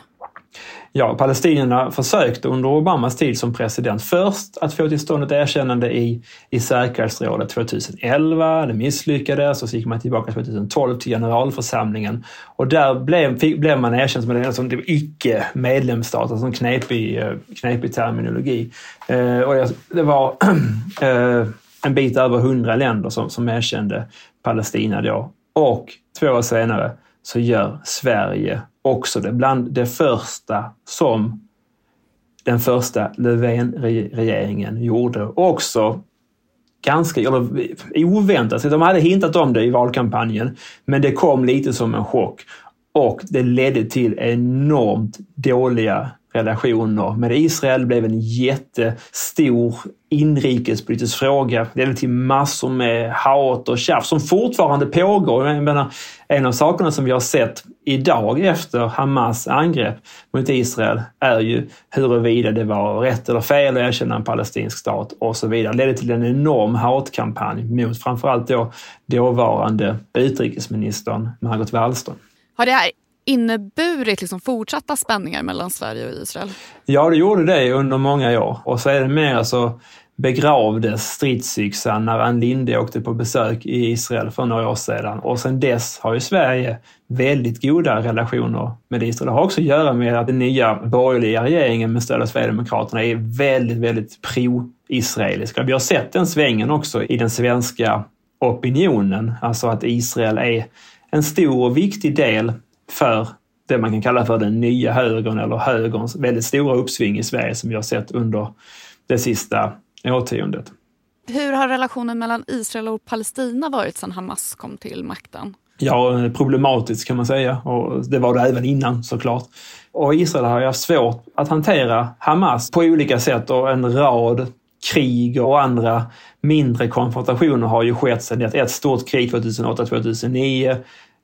Speaker 5: Ja, palestinierna försökte under Obamas tid som president först att få till stånd ett erkännande i, i säkerhetsrådet 2011. Det misslyckades och så gick man tillbaka 2012 till generalförsamlingen. Och där blev, fick, blev man erkänd som en alltså, som icke-medlemsstat, alltså en knepig, eh, knepig terminologi. Eh, och det var *clears throat* eh, en bit över hundra länder som, som erkände Palestina då. Och två år senare så gör Sverige också det. Bland det första som den första Löfven-regeringen gjorde. Och också ganska eller, oväntat. De hade hintat om det i valkampanjen, men det kom lite som en chock. Och det ledde till enormt dåliga relationer med Israel blev en jättestor inrikespolitisk fråga. Det ledde till massor med hat och tjafs som fortfarande pågår. Jag menar, en av sakerna som vi har sett idag efter Hamas angrepp mot Israel är ju huruvida det var rätt eller fel att erkänna en palestinsk stat och så vidare. Det ledde till en enorm hatkampanj mot framförallt då dåvarande utrikesministern Margot Wallström.
Speaker 3: Har det här inneburit liksom fortsatta spänningar mellan Sverige och Israel?
Speaker 5: Ja, det gjorde det under många år. Och så är det mer så begravdes stridsyxan när Ann Linde åkte på besök i Israel för några år sedan. Och sedan dess har ju Sverige väldigt goda relationer med Israel. Det har också att göra med att den nya borgerliga regeringen med stöd av Sverigedemokraterna är väldigt, väldigt pro-israeliska. Vi har sett den svängen också i den svenska opinionen, alltså att Israel är en stor och viktig del för det man kan kalla för den nya högern eller högerns väldigt stora uppsving i Sverige som vi har sett under det sista årtiondet.
Speaker 3: Hur har relationen mellan Israel och Palestina varit sedan Hamas kom till makten?
Speaker 5: Ja, problematiskt kan man säga och det var det även innan såklart. Och Israel har ju haft svårt att hantera Hamas på olika sätt och en rad krig och andra mindre konfrontationer har ju skett sedan. Ett stort krig 2008-2009,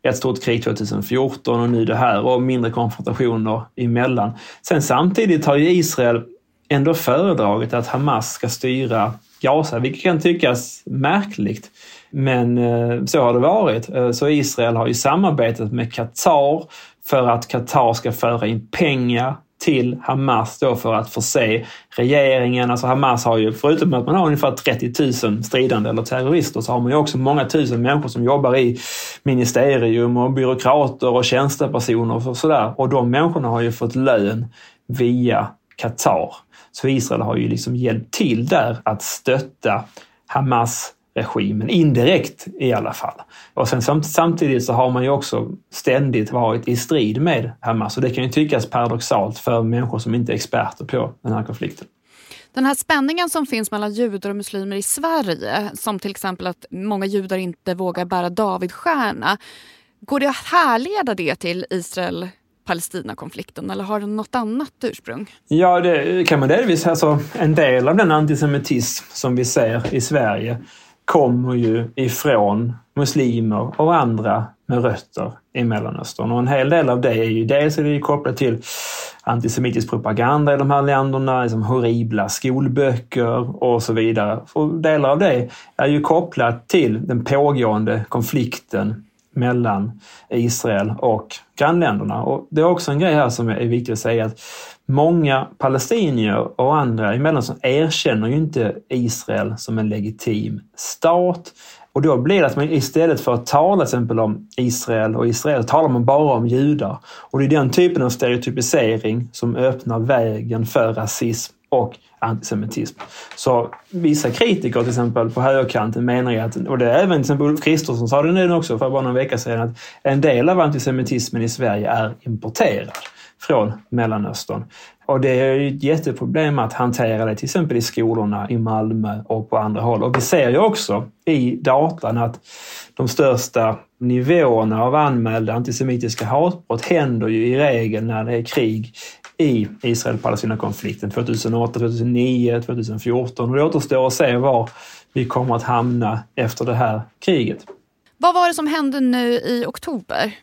Speaker 5: ett stort krig 2014 och nu det här och mindre konfrontationer emellan. Sen samtidigt har ju Israel ändå föredragit att Hamas ska styra Gaza, vilket kan tyckas märkligt. Men eh, så har det varit. Eh, så Israel har ju samarbetat med Qatar för att Qatar ska föra in pengar till Hamas då för att förse regeringen. Alltså Hamas har ju, förutom att man har ungefär 30 000 stridande eller terrorister, så har man ju också många tusen människor som jobbar i ministerium och byråkrater och tjänstepersoner och sådär. Och de människorna har ju fått lön via Qatar. Så Israel har ju liksom hjälpt till där att stötta Hamas regimen, indirekt i alla fall. Och sen samtidigt så har man ju också ständigt varit i strid med Hamas och det kan ju tyckas paradoxalt för människor som inte är experter på den här konflikten.
Speaker 3: Den här spänningen som finns mellan judar och muslimer i Sverige, som till exempel att många judar inte vågar bära Davidstjärna, går det att härleda det till Israel Palestinakonflikten eller har den något annat ursprung?
Speaker 5: Ja, det kan man delvis. Alltså, en del av den antisemitism som vi ser i Sverige kommer ju ifrån muslimer och andra med rötter i Mellanöstern. Och en hel del av det är ju dels är det kopplat till antisemitisk propaganda i de här länderna, liksom horribla skolböcker och så vidare. Och delar av det är ju kopplat till den pågående konflikten mellan Israel och grannländerna. Och det är också en grej här som är viktig att säga att många palestinier och andra i Mellanöstern erkänner ju inte Israel som en legitim stat. Och då blir det att man istället för att tala till exempel om Israel och Israel talar man bara om judar. Och det är den typen av stereotypisering som öppnar vägen för rasism och antisemitism. Så vissa kritiker till exempel på högerkanten menar ju att, och det är även till exempel Ulf Kristersson sa det nu också för bara någon vecka sedan, att en del av antisemitismen i Sverige är importerad. från Mellanöstern. Och det är ett jätteproblem att hantera det till exempel i skolorna i Malmö och på andra håll. Och vi ser ju också i datan att de största nivåerna av anmälda antisemitiska hatbrott händer ju i regel när det är krig i Israel-Palestina-konflikten 2008, 2009, 2014. Och det återstår att se var vi kommer att hamna efter det här kriget.
Speaker 3: Vad var det som hände nu i oktober?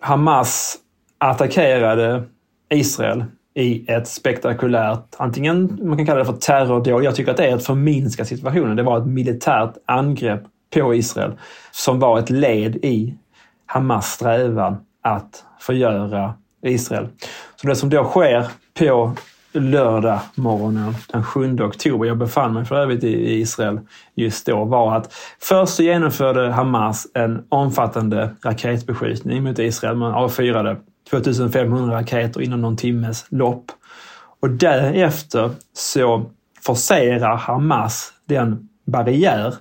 Speaker 5: Hamas attackerade Israel i ett spektakulärt, antingen man kan kalla det för terrordåd, jag tycker att det är att förminska situationen. Det var ett militärt angrepp på Israel som var ett led i Hamas strävan att förgöra Israel. Så det som då sker på lördag morgonen den 7 oktober, jag befann mig för övrigt i Israel just då, var att först så genomförde Hamas en omfattande raketbeskjutning mot Israel. Man avfyrade 2500 raketer inom någon timmes lopp. Och därefter så forcerar Hamas den barriär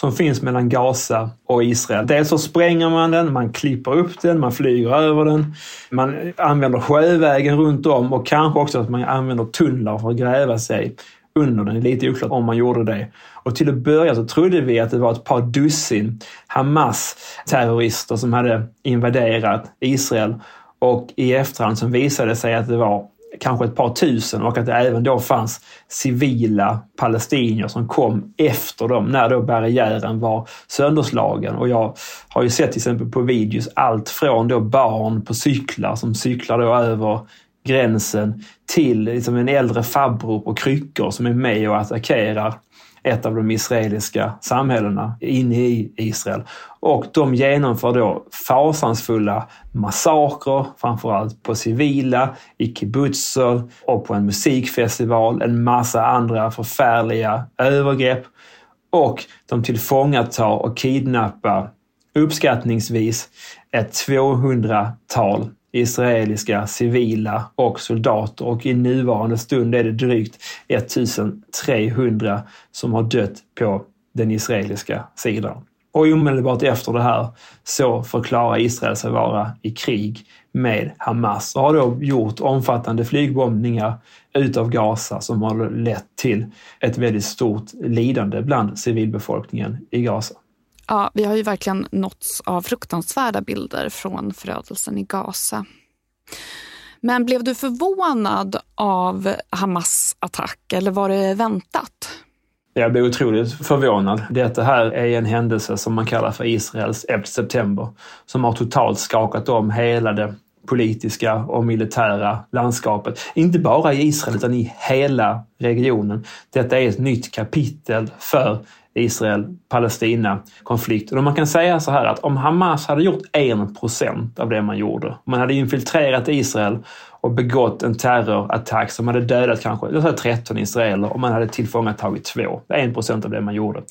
Speaker 5: som finns mellan Gaza och Israel. Dels så spränger man den, man klipper upp den, man flyger över den. Man använder sjövägen runt om och kanske också att man använder tunnlar för att gräva sig under den. Det är lite oklart om man gjorde det. Och till att börja så trodde vi att det var ett par dussin Hamas-terrorister som hade invaderat Israel. Och i efterhand så visade det sig att det var kanske ett par tusen och att det även då fanns civila palestinier som kom efter dem när då barriären var sönderslagen. Och jag har ju sett till exempel på videos allt från då barn på cyklar som cyklar då över gränsen till liksom en äldre farbror på kryckor som är med och attackerar ett av de israeliska samhällena inne i Israel. Och de genomför då fasansfulla massakrer, framförallt på civila, i kibbutzer och på en musikfestival. En massa andra förfärliga övergrepp. Och de tillfångatar och kidnappar uppskattningsvis ett 200-tal israeliska civila och soldater och i nuvarande stund är det drygt 1300 som har dött på den israeliska sidan. Och omedelbart efter det här så förklarar Israel sig vara i krig med Hamas och har då gjort omfattande flygbombningar utav Gaza som har lett till ett väldigt stort lidande bland civilbefolkningen i Gaza.
Speaker 3: Ja, vi har ju verkligen nåtts av fruktansvärda bilder från förödelsen i Gaza. Men blev du förvånad av Hamas attack eller var det väntat?
Speaker 5: Jag blev otroligt förvånad. Detta här är en händelse som man kallar för Israels 11 september som har totalt skakat om hela det politiska och militära landskapet. Inte bara i Israel utan i hela regionen. Detta är ett nytt kapitel för Israel-Palestina-konflikten. Och man kan säga så här att om Hamas hade gjort en procent av det man gjorde, om man hade infiltrerat Israel och begått en terrorattack som hade dödat kanske säga 13 israeler och man hade tillfångatagit två, en procent av det man gjorde,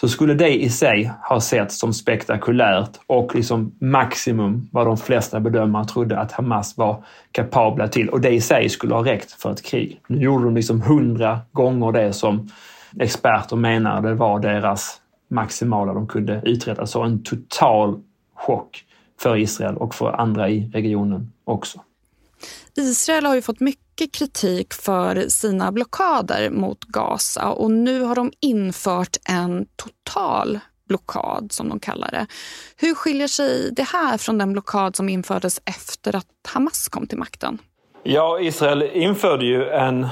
Speaker 5: så skulle det i sig ha sett som spektakulärt och liksom maximum vad de flesta bedömare trodde att Hamas var kapabla till. Och det i sig skulle ha räckt för ett krig. Nu gjorde de liksom hundra gånger det som experter menar det var deras maximala de kunde uträtta. Så en total chock för Israel och för andra i regionen också.
Speaker 3: Israel har ju fått mycket kritik för sina blockader mot Gaza och nu har de infört en total blockad som de kallar det. Hur skiljer sig det här från den blockad som infördes efter att Hamas kom till makten?
Speaker 5: Ja, Israel införde ju en,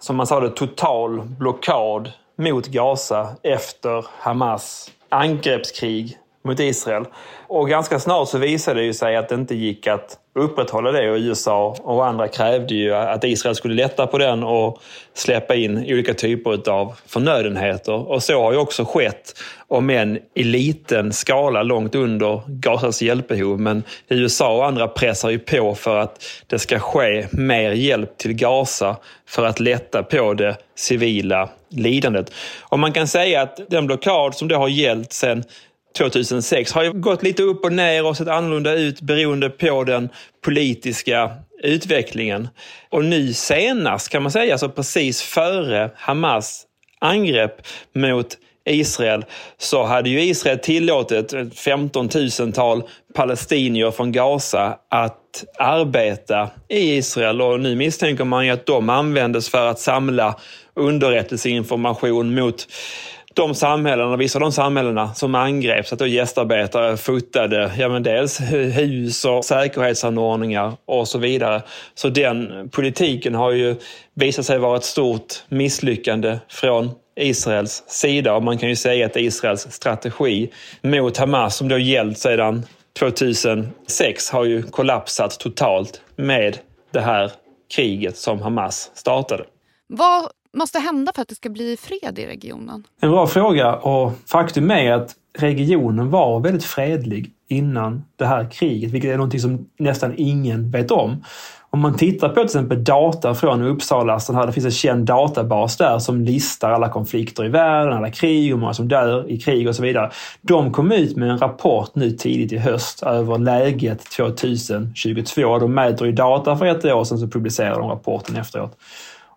Speaker 5: som man sa det, total blockad mot Gaza efter Hamas angreppskrig mot Israel. Och ganska snart så visade det ju sig att det inte gick att upprätthålla det och USA och andra krävde ju att Israel skulle lätta på den och släppa in olika typer av förnödenheter. Och så har ju också skett, om än i liten skala långt under Gazas hjälpbehov. Men USA och andra pressar ju på för att det ska ske mer hjälp till Gaza för att lätta på det civila lidandet. Och man kan säga att den blockad som det har gällt sedan 2006 har ju gått lite upp och ner och sett annorlunda ut beroende på den politiska utvecklingen. Och nu senast kan man säga, alltså precis före Hamas angrepp mot Israel så hade ju Israel tillåtit 15 000-tal palestinier från Gaza att arbeta i Israel. Och nu misstänker man ju att de användes för att samla underrättelseinformation mot de samhällena, vissa av de samhällena som angreps, att då gästarbetare fotade ja, men dels hus och säkerhetsanordningar och så vidare. Så den politiken har ju visat sig vara ett stort misslyckande från Israels sida och man kan ju säga att Israels strategi mot Hamas som då gällt sedan 2006 har ju kollapsat totalt med det här kriget som Hamas startade.
Speaker 3: Vad måste hända för att det ska bli fred i regionen?
Speaker 5: En bra fråga och faktum är att regionen var väldigt fredlig innan det här kriget, vilket är någonting som nästan ingen vet om. Om man tittar på till exempel data från Uppsala, så här, det finns en känd databas där som listar alla konflikter i världen, alla krig, hur många som dör i krig och så vidare. De kom ut med en rapport nu tidigt i höst över läget 2022. De mäter ju data för ett år sedan så publicerar de rapporten efteråt.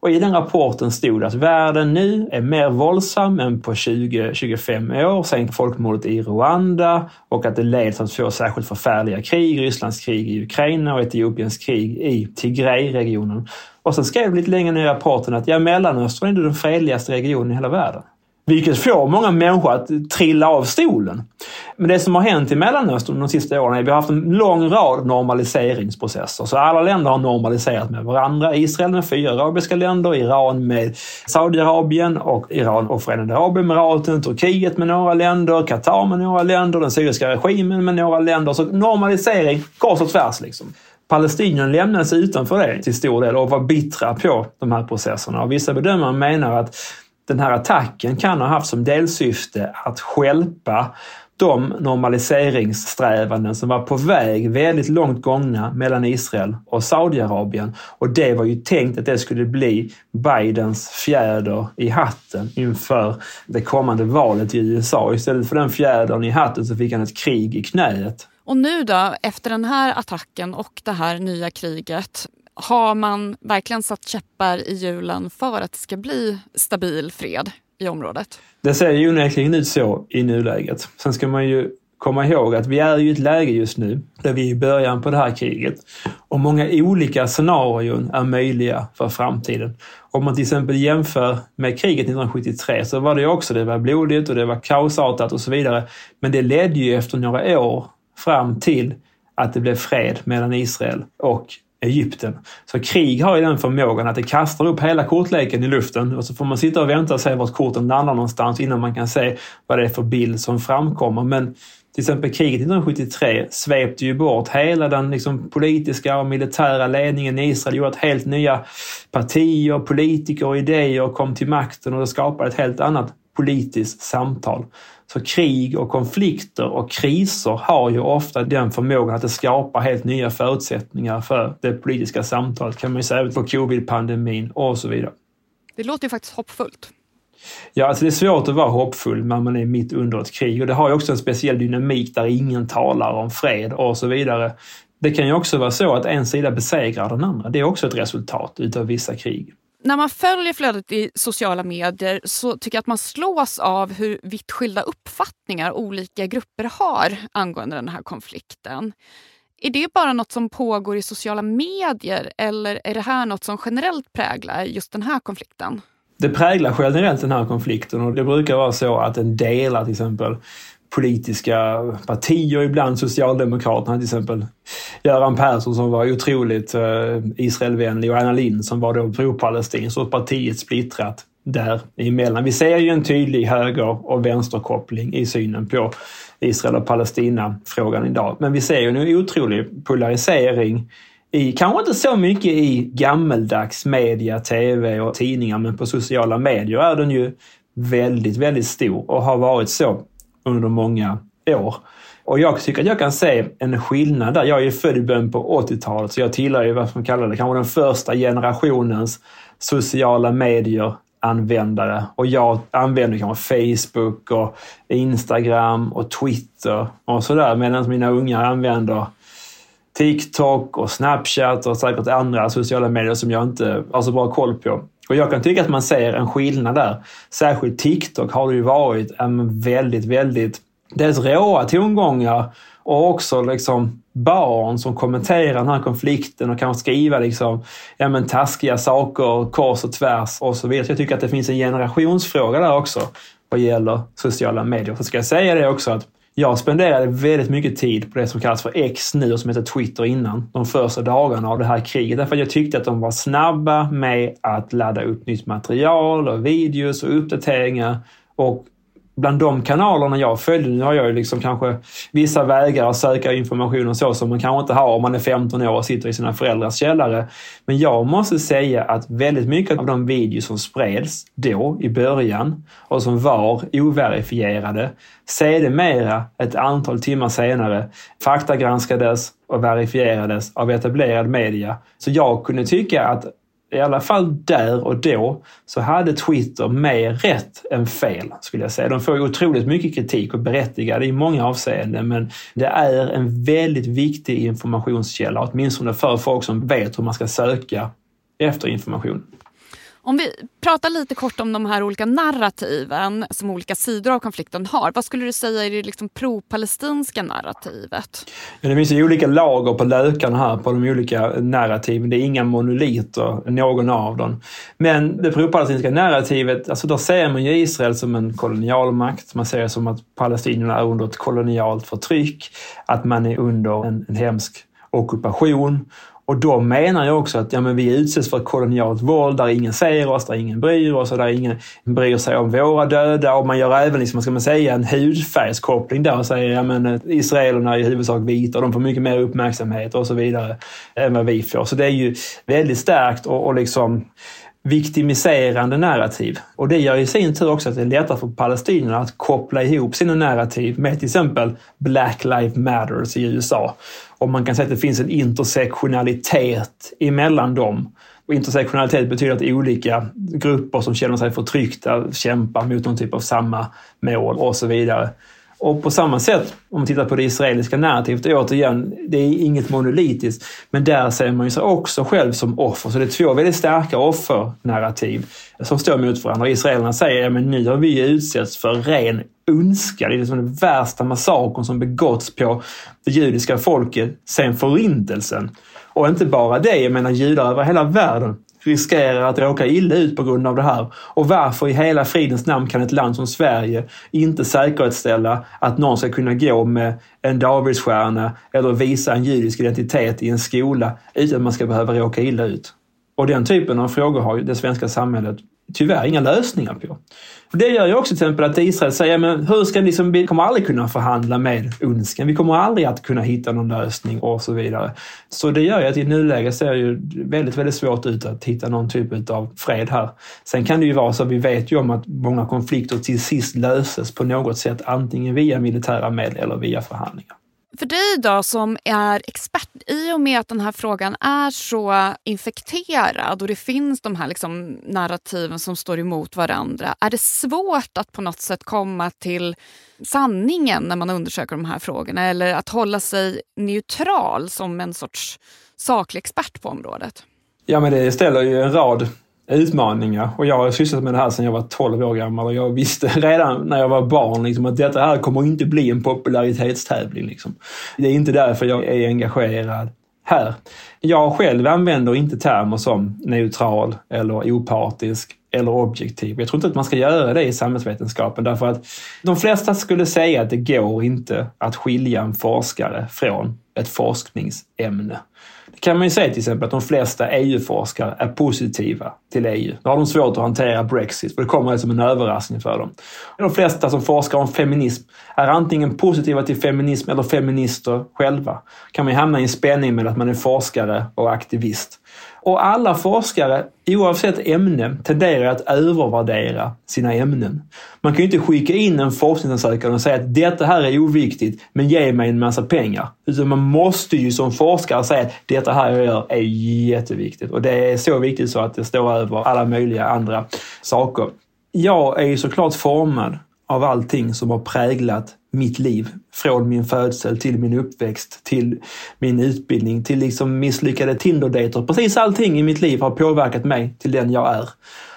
Speaker 5: Och i den rapporten stod det att världen nu är mer våldsam än på 20-25 år sen folkmordet i Rwanda och att det leds av två särskilt förfärliga krig, Rysslands krig i Ukraina och Etiopiens krig i Tigray-regionen. Och sen skrev lite längre ner i rapporten att ja, Mellanöstern är den fredligaste regionen i hela världen. Vilket får många människor att trilla av stolen. Men det som har hänt i Mellanöstern de sista åren är att vi har haft en lång rad normaliseringsprocesser. Så alla länder har normaliserat med varandra. Israel med fyra arabiska länder, Iran med Saudiarabien och Iran och Förenade Arabemiraten, Turkiet med några länder, Qatar med några länder, den syriska regimen med några länder. Så normalisering kors och tvärs liksom. Palestinierna lämnades utanför det till stor del och var bittra på de här processerna. Och vissa bedömare menar att den här attacken kan ha haft som delsyfte att skälpa de normaliseringssträvanden som var på väg väldigt långt gångna mellan Israel och Saudiarabien. Och det var ju tänkt att det skulle bli Bidens fjäder i hatten inför det kommande valet i USA. Istället för den fjädern i hatten så fick han ett krig i knäet.
Speaker 3: Och nu då, efter den här attacken och det här nya kriget, har man verkligen satt käppar i hjulen för att det ska bli stabil fred i området?
Speaker 5: Det ser ju onekligen ut så i nuläget. Sen ska man ju komma ihåg att vi är i ett läge just nu där vi är i början på det här kriget och många olika scenarion är möjliga för framtiden. Om man till exempel jämför med kriget 1973 så var det också, det var blodigt och det var kaosartat och så vidare. Men det ledde ju efter några år fram till att det blev fred mellan Israel och Egypten. Så krig har ju den förmågan att det kastar upp hela kortleken i luften och så får man sitta och vänta och se vart korten landar någonstans innan man kan se vad det är för bild som framkommer. Men till exempel kriget 1973 svepte ju bort hela den liksom politiska och militära ledningen i Israel, gjorde att helt nya partier, politiker och idéer kom till makten och det skapade ett helt annat politiskt samtal. Så krig och konflikter och kriser har ju ofta den förmågan att det skapar helt nya förutsättningar för det politiska samtalet kan man ju säga för covid-pandemin och så vidare.
Speaker 3: Det låter ju faktiskt hoppfullt.
Speaker 5: Ja, alltså det är svårt att vara hoppfull när man är mitt under ett krig och det har ju också en speciell dynamik där ingen talar om fred och så vidare. Det kan ju också vara så att en sida besegrar den andra. Det är också ett resultat utav vissa krig
Speaker 3: när man följer flödet i sociala medier så tycker jag att man slås av hur vitt skilda uppfattningar olika grupper har angående den här konflikten. Är det bara något som pågår i sociala medier eller är det här något som generellt präglar just den här konflikten?
Speaker 5: Det präglar generellt den här konflikten och det brukar vara så att en delar till exempel politiska partier, ibland Socialdemokraterna till exempel. Göran Persson som var otroligt eh, Israelvänlig och Anna Lindh som var då pro-palestinsk och partiet splittrat däremellan. Vi ser ju en tydlig höger och vänsterkoppling i synen på Israel och Palestina-frågan idag. Men vi ser ju en otrolig polarisering i, kanske inte så mycket i gammeldags media, tv och tidningar, men på sociala medier är den ju väldigt, väldigt stor och har varit så under många år. Och jag tycker att jag kan se en skillnad där. Jag är ju född i början på 80-talet så jag tillhör ju vad man kallar det, kanske den första generationens sociala medier användare. Och jag använder kanske Facebook och Instagram och Twitter och sådär medan mina unga använder TikTok och Snapchat och säkert andra sociala medier som jag inte har så bra koll på. Och jag kan tycka att man ser en skillnad där. Särskilt TikTok har det ju varit en väldigt, väldigt dels råa tongångar och också liksom barn som kommenterar den här konflikten och kan skriva liksom, ja, men taskiga saker kors och tvärs och så vidare. Så jag tycker att det finns en generationsfråga där också vad gäller sociala medier. Så ska jag säga det också att jag spenderade väldigt mycket tid på det som kallas för X nu och som heter Twitter innan, de första dagarna av det här kriget. Därför att jag tyckte att de var snabba med att ladda upp nytt material och videos och uppdateringar. Och bland de kanalerna jag följde, nu har jag ju liksom kanske vissa vägar att söka information och så som man kanske inte har om man är 15 år och sitter i sina föräldrars källare. Men jag måste säga att väldigt mycket av de videos som spreds då i början och som var overifierade sedermera ett antal timmar senare faktagranskades och verifierades av etablerad media. Så jag kunde tycka att i alla fall där och då, så hade Twitter mer rätt än fel, skulle jag säga. De får ju otroligt mycket kritik och berättigade i många avseenden, men det är en väldigt viktig informationskälla, åtminstone för folk som vet hur man ska söka efter information.
Speaker 3: Om vi pratar lite kort om de här olika narrativen som olika sidor av konflikten har. Vad skulle du säga är det liksom pro-palestinska narrativet?
Speaker 5: Ja, det finns ju olika lager på lökarna här på de olika narrativen. Det är inga monoliter, någon av dem. Men det pro-palestinska narrativet, alltså då ser man ju Israel som en kolonialmakt. Man ser det som att palestinierna är under ett kolonialt förtryck, att man är under en, en hemsk ockupation och då menar jag också att ja, men vi utsätts för ett kolonialt våld där ingen ser oss, där ingen bryr oss och där ingen bryr sig om våra döda. Och man gör även, liksom, ska man säga, en hudfärgskoppling där och säger att ja, eh, israelerna är i huvudsak vita och de får mycket mer uppmärksamhet och så vidare än vad vi får. Så det är ju väldigt starkt och, och liksom viktimiserande narrativ. Och det gör i sin tur också att det är lättare för palestinierna att koppla ihop sina narrativ med till exempel Black Lives Matters i USA. Och man kan säga att det finns en intersektionalitet emellan dem. Och intersektionalitet betyder att olika grupper som känner sig förtryckta kämpar mot någon typ av samma mål och så vidare. Och på samma sätt, om man tittar på det israeliska narrativet, återigen, det är inget monolitiskt, men där ser man ju sig också själv som offer. Så det är två väldigt starka offernarrativ som står mot varandra. Israelerna säger, ja men nu har vi utsatts för ren ondska. Det är liksom den värsta massakern som begåtts på det judiska folket sedan förintelsen. Och inte bara det, jag menar judar över hela världen riskerar att råka illa ut på grund av det här. Och varför i hela fridens namn kan ett land som Sverige inte säkerställa att någon ska kunna gå med en davidsstjärna eller visa en judisk identitet i en skola utan att man ska behöva råka illa ut? Och den typen av frågor har ju det svenska samhället tyvärr inga lösningar på. Det gör ju också till exempel att Israel säger, men hur ska liksom, vi kommer aldrig kunna förhandla med ondskan. Vi kommer aldrig att kunna hitta någon lösning och så vidare. Så det gör ju att i nuläget ser det ju väldigt, väldigt svårt ut att hitta någon typ av fred här. Sen kan det ju vara så, vi vet ju om att många konflikter till sist löses på något sätt, antingen via militära medel eller via förhandlingar.
Speaker 3: För dig då som är expert, i och med att den här frågan är så infekterad och det finns de här liksom narrativen som står emot varandra. Är det svårt att på något sätt komma till sanningen när man undersöker de här frågorna? Eller att hålla sig neutral som en sorts saklig expert på området?
Speaker 5: Ja, men det ställer ju en rad utmaningar. Och jag har sysslat med det här sedan jag var 12 år gammal och jag visste *laughs* redan när jag var barn liksom, att detta här kommer inte bli en popularitetstävling. Liksom. Det är inte därför jag är engagerad här. Jag själv använder inte termer som neutral eller opartisk eller objektiv. Jag tror inte att man ska göra det i samhällsvetenskapen därför att de flesta skulle säga att det går inte att skilja en forskare från ett forskningsämne kan man ju säga till exempel att de flesta EU-forskare är positiva till EU. Nu har de svårt att hantera Brexit, för det kommer alltså som en överraskning för dem. De flesta som forskar om feminism är antingen positiva till feminism eller feminister själva. kan man ju hamna i en spänning mellan att man är forskare och aktivist. Och alla forskare, oavsett ämne, tenderar att övervärdera sina ämnen. Man kan ju inte skicka in en forskningsansökan och säga att detta här är oviktigt, men ge mig en massa pengar. Utan man måste ju som forskare säga att detta här jag gör är jätteviktigt. Och det är så viktigt så att det står över alla möjliga andra saker. Jag är ju såklart formad av allting som har präglat mitt liv. Från min födsel till min uppväxt, till min utbildning, till liksom misslyckade Tinder-dejter. Precis allting i mitt liv har påverkat mig till den jag är.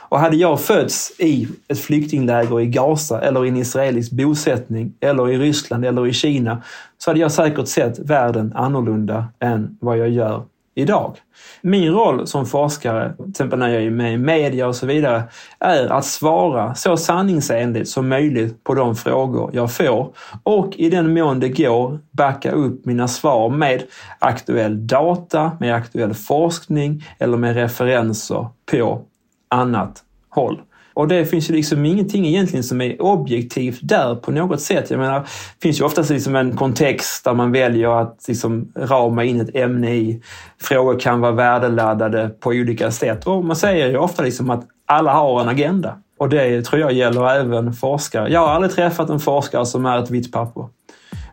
Speaker 5: Och hade jag fötts i ett flyktingläger i Gaza eller i en israelisk bosättning eller i Ryssland eller i Kina så hade jag säkert sett världen annorlunda än vad jag gör idag. Min roll som forskare, till exempel när jag är med i media och så vidare, är att svara så sanningsenligt som möjligt på de frågor jag får och i den mån det går backa upp mina svar med aktuell data, med aktuell forskning eller med referenser på annat håll. Och det finns ju liksom ingenting egentligen som är objektivt där på något sätt. Jag menar, det finns ju oftast liksom en kontext där man väljer att liksom rama in ett ämne i. Frågor kan vara värdeladdade på olika sätt. Och man säger ju ofta liksom att alla har en agenda. Och det tror jag gäller även forskare. Jag har aldrig träffat en forskare som är ett vitt papper.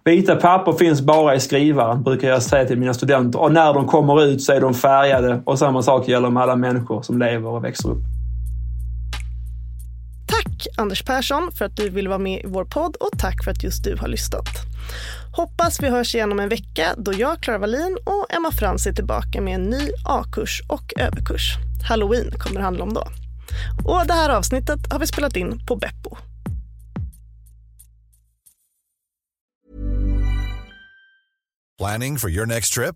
Speaker 5: Vita papper finns bara i skrivaren, brukar jag säga till mina studenter. Och när de kommer ut så är de färgade. Och samma sak gäller med alla människor som lever och växer upp.
Speaker 4: Tack Anders Persson för att du vill vara med i vår podd och tack för att just du har lyssnat. Hoppas vi hörs igen om en vecka då jag, Klara Wallin och Emma Frans är tillbaka med en ny A-kurs och överkurs. Halloween kommer det handla om då. Och det här avsnittet har vi spelat in på Beppo.
Speaker 6: Planning for your next trip?